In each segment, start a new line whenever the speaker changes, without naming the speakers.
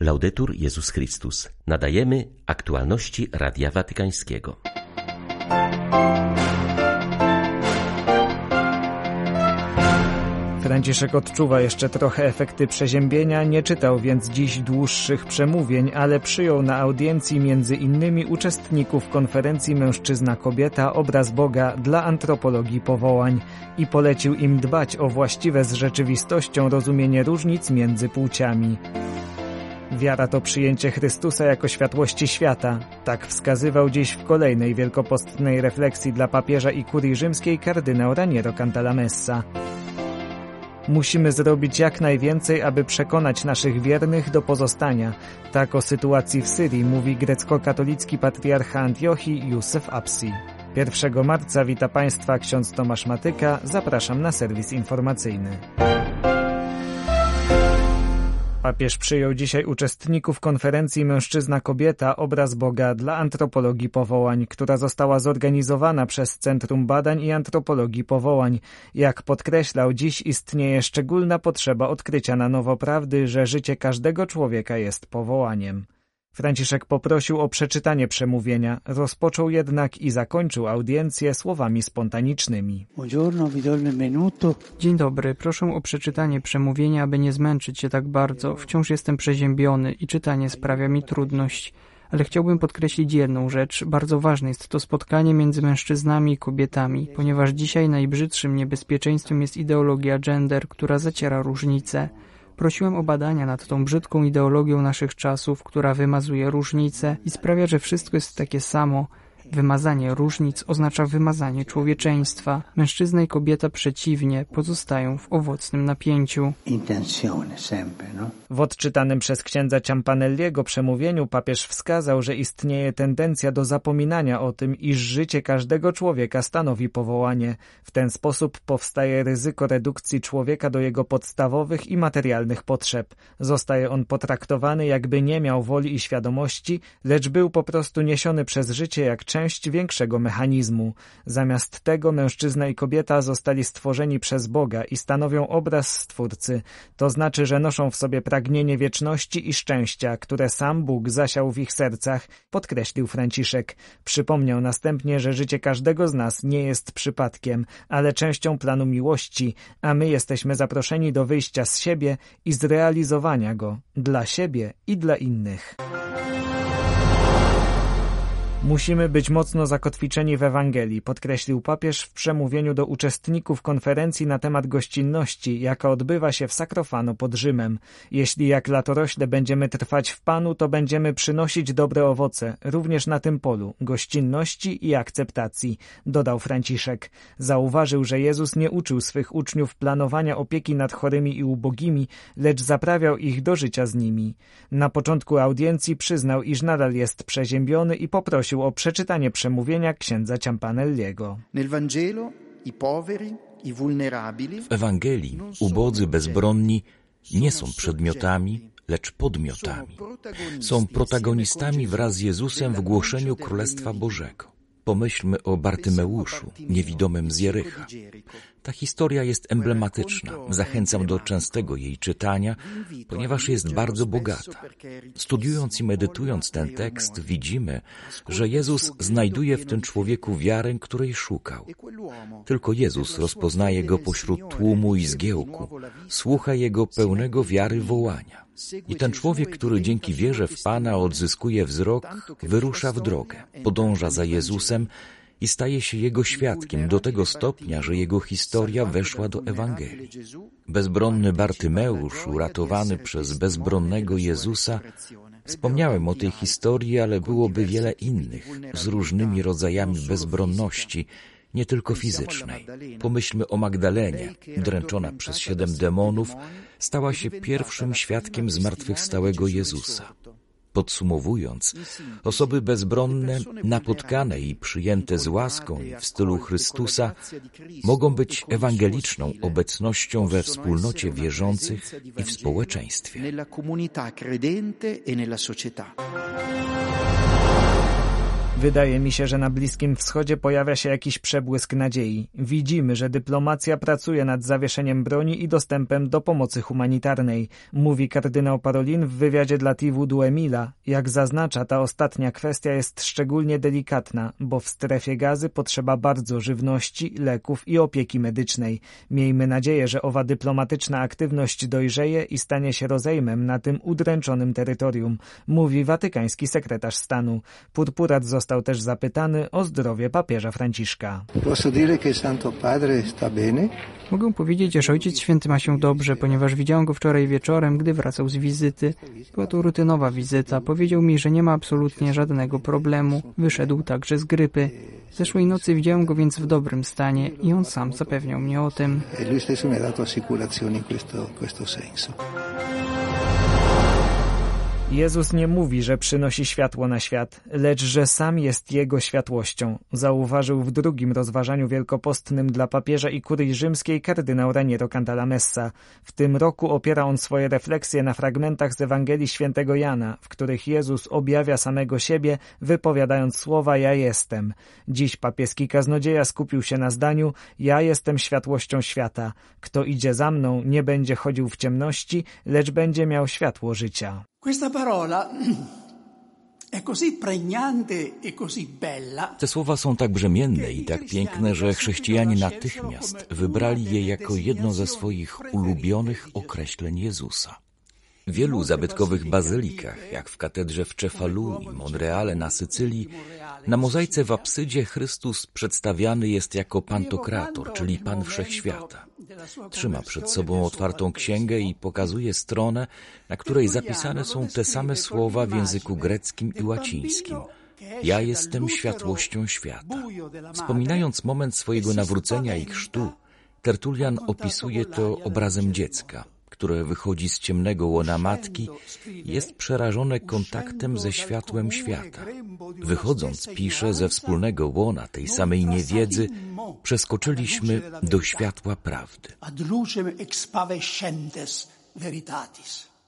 Laudetur Jezus Chrystus. Nadajemy aktualności Radia Watykańskiego.
Franciszek odczuwa jeszcze trochę efekty przeziębienia, nie czytał więc dziś dłuższych przemówień, ale przyjął na audiencji między innymi uczestników konferencji Mężczyzna-Kobieta Obraz Boga dla antropologii powołań i polecił im dbać o właściwe z rzeczywistością rozumienie różnic między płciami. Wiara to przyjęcie Chrystusa jako światłości świata. Tak wskazywał dziś w kolejnej wielkopostnej refleksji dla papieża i kurii rzymskiej kardynał Raniero Cantalamessa. Musimy zrobić jak najwięcej, aby przekonać naszych wiernych do pozostania. Tak o sytuacji w Syrii mówi grecko-katolicki patriarcha Antiochii Józef Apsi. 1 marca wita Państwa ksiądz Tomasz Matyka. Zapraszam na serwis informacyjny. Papież przyjął dzisiaj uczestników konferencji Mężczyzna-Kobieta Obraz Boga dla antropologii powołań, która została zorganizowana przez Centrum Badań i Antropologii Powołań. Jak podkreślał, dziś istnieje szczególna potrzeba odkrycia na nowo prawdy, że życie każdego człowieka jest powołaniem. Franciszek poprosił o przeczytanie przemówienia, rozpoczął jednak i zakończył audiencję słowami spontanicznymi.
Dzień dobry, proszę o przeczytanie przemówienia, aby nie zmęczyć się tak bardzo. Wciąż jestem przeziębiony i czytanie sprawia mi trudność. Ale chciałbym podkreślić jedną rzecz. Bardzo ważne jest to spotkanie między mężczyznami i kobietami, ponieważ dzisiaj najbrzydszym niebezpieczeństwem jest ideologia gender, która zaciera różnice. Prosiłem o badania nad tą brzydką ideologią naszych czasów, która wymazuje różnice i sprawia, że wszystko jest takie samo. Wymazanie różnic oznacza wymazanie człowieczeństwa. Mężczyzna i kobieta przeciwnie pozostają w owocnym napięciu.
No? W odczytanym przez księdza Ciampanelliego przemówieniu papież wskazał, że istnieje tendencja do zapominania o tym, iż życie każdego człowieka stanowi powołanie. W ten sposób powstaje ryzyko redukcji człowieka do jego podstawowych i materialnych potrzeb. Zostaje on potraktowany, jakby nie miał woli i świadomości, lecz był po prostu niesiony przez życie jak część większego mechanizmu. Zamiast tego mężczyzna i kobieta zostali stworzeni przez Boga i stanowią obraz Stwórcy. To znaczy, że noszą w sobie pragnienie wieczności i szczęścia, które sam Bóg zasiał w ich sercach, podkreślił Franciszek. Przypomniał następnie, że życie każdego z nas nie jest przypadkiem, ale częścią planu miłości, a my jesteśmy zaproszeni do wyjścia z siebie i zrealizowania go dla siebie i dla innych. Musimy być mocno zakotwiczeni w Ewangelii, podkreślił papież w przemówieniu do uczestników konferencji na temat gościnności, jaka odbywa się w Sakrofano pod Rzymem. Jeśli jak latorośle będziemy trwać w Panu, to będziemy przynosić dobre owoce, również na tym polu, gościnności i akceptacji, dodał Franciszek. Zauważył, że Jezus nie uczył swych uczniów planowania opieki nad chorymi i ubogimi, lecz zaprawiał ich do życia z nimi. Na początku audiencji przyznał, iż nadal jest przeziębiony i poprosił o przeczytanie przemówienia księdza Ciampanelliego.
W Ewangelii ubodzy bezbronni nie są przedmiotami, lecz podmiotami. Są protagonistami wraz z Jezusem w głoszeniu Królestwa Bożego. Pomyślmy o Bartymeuszu, niewidomym z Jericha. Ta historia jest emblematyczna. Zachęcam do częstego jej czytania, ponieważ jest bardzo bogata. Studiując i medytując ten tekst, widzimy, że Jezus znajduje w tym człowieku wiarę, której szukał. Tylko Jezus rozpoznaje go pośród tłumu i zgiełku, słucha jego pełnego wiary wołania. I ten człowiek, który dzięki wierze w Pana odzyskuje wzrok, wyrusza w drogę, podąża za Jezusem i staje się jego świadkiem do tego stopnia, że jego historia weszła do Ewangelii. Bezbronny Bartymeusz, uratowany przez bezbronnego Jezusa, Wspomniałem o tej historii, ale byłoby wiele innych, z różnymi rodzajami bezbronności, nie tylko fizycznej. Pomyślmy o Magdalenie, dręczona przez siedem demonów, stała się pierwszym świadkiem zmartwychwstałego Jezusa. Podsumowując, osoby bezbronne, napotkane i przyjęte z łaską w stylu Chrystusa mogą być ewangeliczną obecnością we wspólnocie wierzących i w społeczeństwie.
Wydaje mi się, że na Bliskim Wschodzie pojawia się jakiś przebłysk nadziei. Widzimy, że dyplomacja pracuje nad zawieszeniem broni i dostępem do pomocy humanitarnej, mówi kardynał Parolin w wywiadzie dla TV Duemila. Jak zaznacza, ta ostatnia kwestia jest szczególnie delikatna, bo w strefie gazy potrzeba bardzo żywności, leków i opieki medycznej. Miejmy nadzieję, że owa dyplomatyczna aktywność dojrzeje i stanie się rozejmem na tym udręczonym terytorium, mówi watykański sekretarz stanu. Purpurat został też zapytany o zdrowie papieża Franciszka.
Mogę powiedzieć, że Ojciec Święty ma się dobrze, ponieważ widziałem go wczoraj wieczorem, gdy wracał z wizyty. Była to rutynowa wizyta. Powiedział mi, że nie ma absolutnie żadnego problemu. Wyszedł także z grypy. Zeszłej nocy widziałem go więc w dobrym stanie i on sam zapewniał mnie o tym. E lui stesso mi ha dato assicurazioni in questo, questo senso.
Jezus nie mówi, że przynosi światło na świat, lecz że sam jest jego światłością, zauważył w drugim rozważaniu wielkopostnym dla papieża i kurii rzymskiej kardynał Raniero Cantalamessa. W tym roku opiera on swoje refleksje na fragmentach z Ewangelii świętego Jana, w których Jezus objawia samego siebie, wypowiadając słowa Ja jestem. Dziś papieski kaznodzieja skupił się na zdaniu Ja jestem światłością świata. Kto idzie za mną, nie będzie chodził w ciemności, lecz będzie miał światło życia. Questa parola
e Te słowa są tak brzemienne i tak piękne, że chrześcijanie natychmiast wybrali je jako jedno ze swoich ulubionych określeń Jezusa. W wielu zabytkowych bazylikach, jak w katedrze w Cefalu i Monreale na Sycylii, na mozaice w absydzie Chrystus przedstawiany jest jako Pantokrator, czyli Pan Wszechświata. Trzyma przed sobą otwartą księgę i pokazuje stronę, na której zapisane są te same słowa w języku greckim i łacińskim. Ja jestem światłością świata. Wspominając moment swojego nawrócenia i chrztu, Tertulian opisuje to obrazem dziecka – które wychodzi z ciemnego łona matki, jest przerażone kontaktem ze światłem świata. Wychodząc, pisze, ze wspólnego łona tej samej niewiedzy, przeskoczyliśmy do światła prawdy.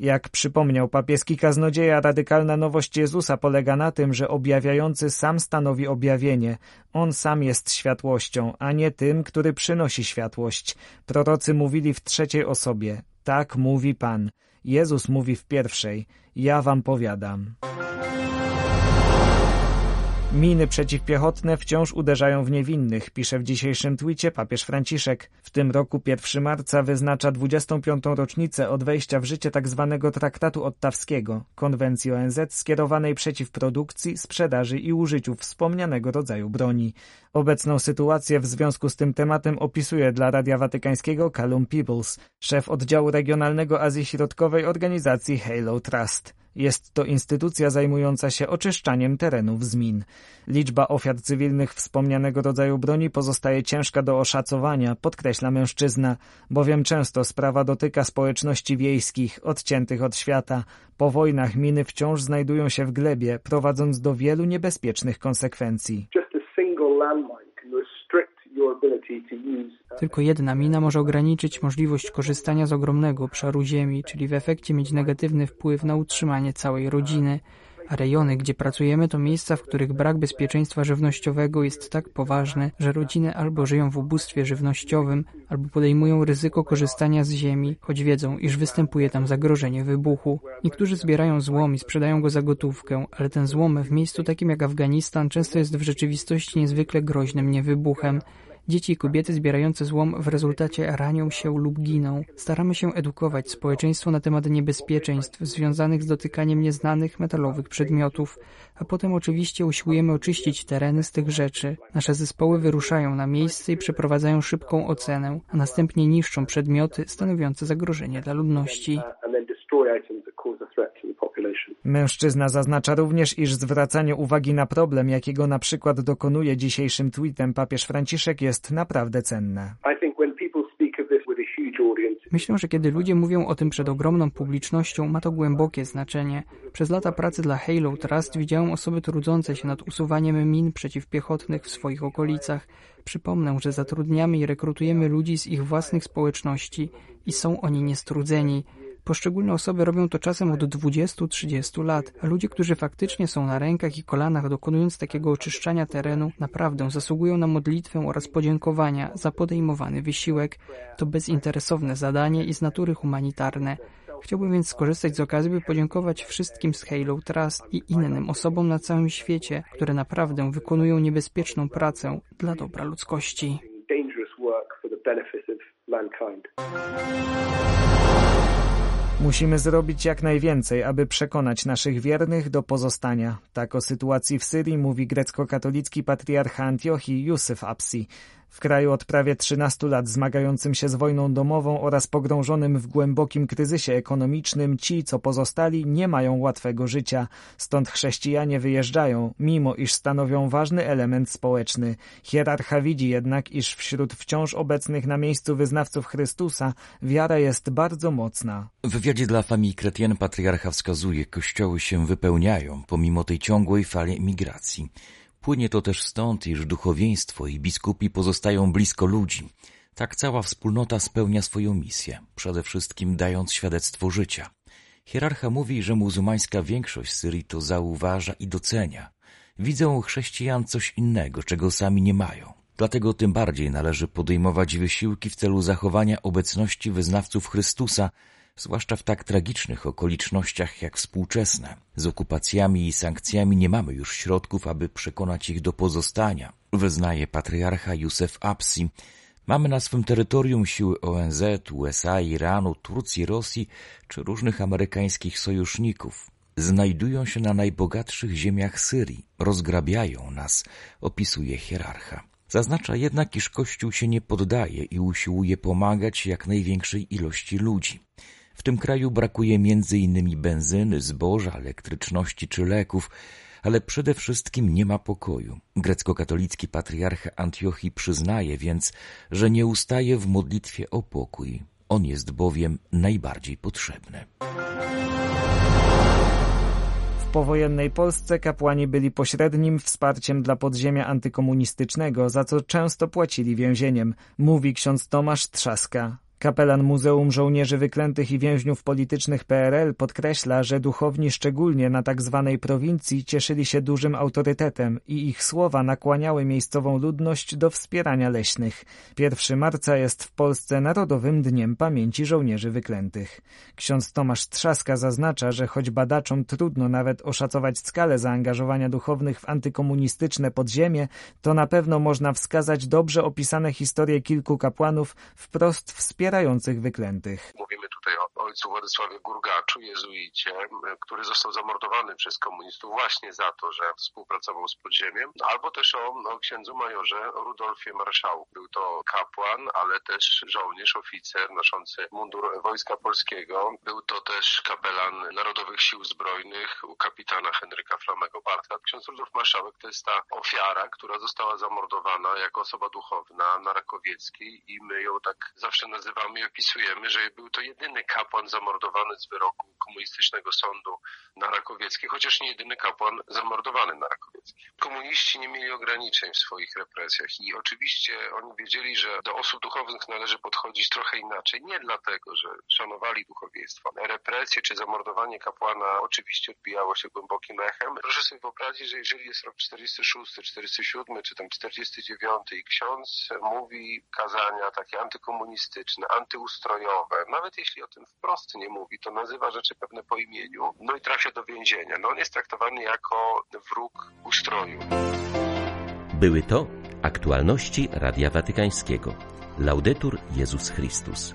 Jak przypomniał papieski kaznodzieja, radykalna nowość Jezusa polega na tym, że objawiający sam stanowi objawienie. On sam jest światłością, a nie tym, który przynosi światłość. Prorocy mówili w trzeciej osobie. Tak mówi Pan. Jezus mówi w pierwszej. Ja wam powiadam. Miny przeciwpiechotne wciąż uderzają w niewinnych, pisze w dzisiejszym twicie papież Franciszek. W tym roku 1 marca wyznacza 25. rocznicę od wejścia w życie tzw. Tak traktatu ottawskiego, konwencji ONZ skierowanej przeciw produkcji, sprzedaży i użyciu wspomnianego rodzaju broni. Obecną sytuację w związku z tym tematem opisuje dla Radia Watykańskiego Callum Peebles, szef oddziału regionalnego Azji Środkowej organizacji Halo Trust. Jest to instytucja zajmująca się oczyszczaniem terenów z min. Liczba ofiar cywilnych wspomnianego rodzaju broni pozostaje ciężka do oszacowania, podkreśla mężczyzna, bowiem często sprawa dotyka społeczności wiejskich, odciętych od świata. Po wojnach miny wciąż znajdują się w glebie, prowadząc do wielu niebezpiecznych konsekwencji.
Tylko jedna mina może ograniczyć możliwość korzystania z ogromnego obszaru ziemi, czyli w efekcie mieć negatywny wpływ na utrzymanie całej rodziny. A rejony, gdzie pracujemy, to miejsca, w których brak bezpieczeństwa żywnościowego jest tak poważny, że rodziny albo żyją w ubóstwie żywnościowym, albo podejmują ryzyko korzystania z ziemi, choć wiedzą, iż występuje tam zagrożenie wybuchu. Niektórzy zbierają złom i sprzedają go za gotówkę, ale ten złom w miejscu takim jak Afganistan często jest w rzeczywistości niezwykle groźnym niewybuchem. Dzieci i kobiety zbierające złom w rezultacie ranią się lub giną. Staramy się edukować społeczeństwo na temat niebezpieczeństw związanych z dotykaniem nieznanych metalowych przedmiotów, a potem oczywiście usiłujemy oczyścić tereny z tych rzeczy. Nasze zespoły wyruszają na miejsce i przeprowadzają szybką ocenę, a następnie niszczą przedmioty stanowiące zagrożenie dla ludności.
Mężczyzna zaznacza również, iż zwracanie uwagi na problem, jakiego na przykład dokonuje dzisiejszym tweetem papież Franciszek, jest naprawdę cenne.
Myślę, że kiedy ludzie mówią o tym przed ogromną publicznością, ma to głębokie znaczenie. Przez lata pracy dla Halo Trust widziałem osoby trudzące się nad usuwaniem min przeciwpiechotnych w swoich okolicach. Przypomnę, że zatrudniamy i rekrutujemy ludzi z ich własnych społeczności i są oni niestrudzeni. Poszczególne osoby robią to czasem od 20-30 lat, a ludzie, którzy faktycznie są na rękach i kolanach dokonując takiego oczyszczania terenu, naprawdę zasługują na modlitwę oraz podziękowania za podejmowany wysiłek. To bezinteresowne zadanie i z natury humanitarne. Chciałbym więc skorzystać z okazji, by podziękować wszystkim z Halo Trust i innym osobom na całym świecie, które naprawdę wykonują niebezpieczną pracę dla dobra ludzkości.
Musimy zrobić jak najwięcej, aby przekonać naszych wiernych do pozostania. Tak o sytuacji w Syrii mówi grecko-katolicki patriarcha Antiochii Józef Apsi. W kraju od prawie 13 lat zmagającym się z wojną domową oraz pogrążonym w głębokim kryzysie ekonomicznym, ci, co pozostali, nie mają łatwego życia. Stąd chrześcijanie wyjeżdżają, mimo iż stanowią ważny element społeczny. Hierarcha widzi jednak, iż wśród wciąż obecnych na miejscu wyznawców Chrystusa wiara jest bardzo mocna.
W wywiadzie dla Famii Kretien patriarcha wskazuje, kościoły się wypełniają pomimo tej ciągłej fali emigracji. Płynie to też stąd, iż duchowieństwo i biskupi pozostają blisko ludzi. Tak cała wspólnota spełnia swoją misję, przede wszystkim dając świadectwo życia. Hierarcha mówi, że muzułmańska większość Syrii to zauważa i docenia. Widzą chrześcijan coś innego, czego sami nie mają. Dlatego tym bardziej należy podejmować wysiłki w celu zachowania obecności wyznawców Chrystusa zwłaszcza w tak tragicznych okolicznościach jak współczesne. Z okupacjami i sankcjami nie mamy już środków, aby przekonać ich do pozostania, wyznaje patriarcha Józef Apsi. Mamy na swym terytorium siły ONZ, USA, Iranu, Turcji, Rosji czy różnych amerykańskich sojuszników. Znajdują się na najbogatszych ziemiach Syrii, rozgrabiają nas, opisuje hierarcha. Zaznacza jednak, iż Kościół się nie poddaje i usiłuje pomagać jak największej ilości ludzi. W tym kraju brakuje innymi benzyny, zboża, elektryczności czy leków, ale przede wszystkim nie ma pokoju. Grecko-katolicki patriarcha Antiochii przyznaje więc, że nie ustaje w modlitwie o pokój. On jest bowiem najbardziej potrzebny.
W powojennej Polsce kapłani byli pośrednim wsparciem dla podziemia antykomunistycznego, za co często płacili więzieniem, mówi ksiądz Tomasz Trzaska. Kapelan Muzeum Żołnierzy Wyklętych i Więźniów Politycznych PRL podkreśla, że duchowni szczególnie na tzw. Tak prowincji cieszyli się dużym autorytetem i ich słowa nakłaniały miejscową ludność do wspierania leśnych. 1 marca jest w Polsce Narodowym Dniem Pamięci Żołnierzy Wyklętych. Ksiądz Tomasz Trzaska zaznacza, że choć badaczom trudno nawet oszacować skalę zaangażowania duchownych w antykomunistyczne podziemie, to na pewno można wskazać dobrze opisane historie kilku kapłanów wprost wspierających wyklętych.
Mówimy ojcu Władysławie Gurgaczu, jezuicie, który został zamordowany przez komunistów właśnie za to, że współpracował z podziemiem, albo też o, o księdzu majorze Rudolfie Marszałku. Był to kapłan, ale też żołnierz, oficer noszący mundur Wojska Polskiego. Był to też kapelan Narodowych Sił Zbrojnych u kapitana Henryka Flamego Bartka. Ksiądz Rudolf Marszałek to jest ta ofiara, która została zamordowana jako osoba duchowna na Rakowieckiej i my ją tak zawsze nazywamy i opisujemy, że był to jedyny kapłan kapłan zamordowany z wyroku komunistycznego sądu na Rakowieckiej, chociaż nie jedyny kapłan zamordowany na Rakowieckiej. Komuniści nie mieli ograniczeń w swoich represjach i oczywiście oni wiedzieli, że do osób duchownych należy podchodzić trochę inaczej. Nie dlatego, że szanowali duchowieństwo. Represje czy zamordowanie kapłana oczywiście odbijało się głębokim echem. Proszę sobie wyobrazić, że jeżeli jest rok 46, 47 czy tam 49 i ksiądz mówi kazania takie antykomunistyczne, antyustrojowe, nawet jeśli o tym wprost nie mówi, to nazywa rzeczy pewne po imieniu, no i trafia do więzienia. No on jest traktowany jako wróg ustroju.
Były to aktualności Radia Watykańskiego. Laudetur Jezus Chrystus.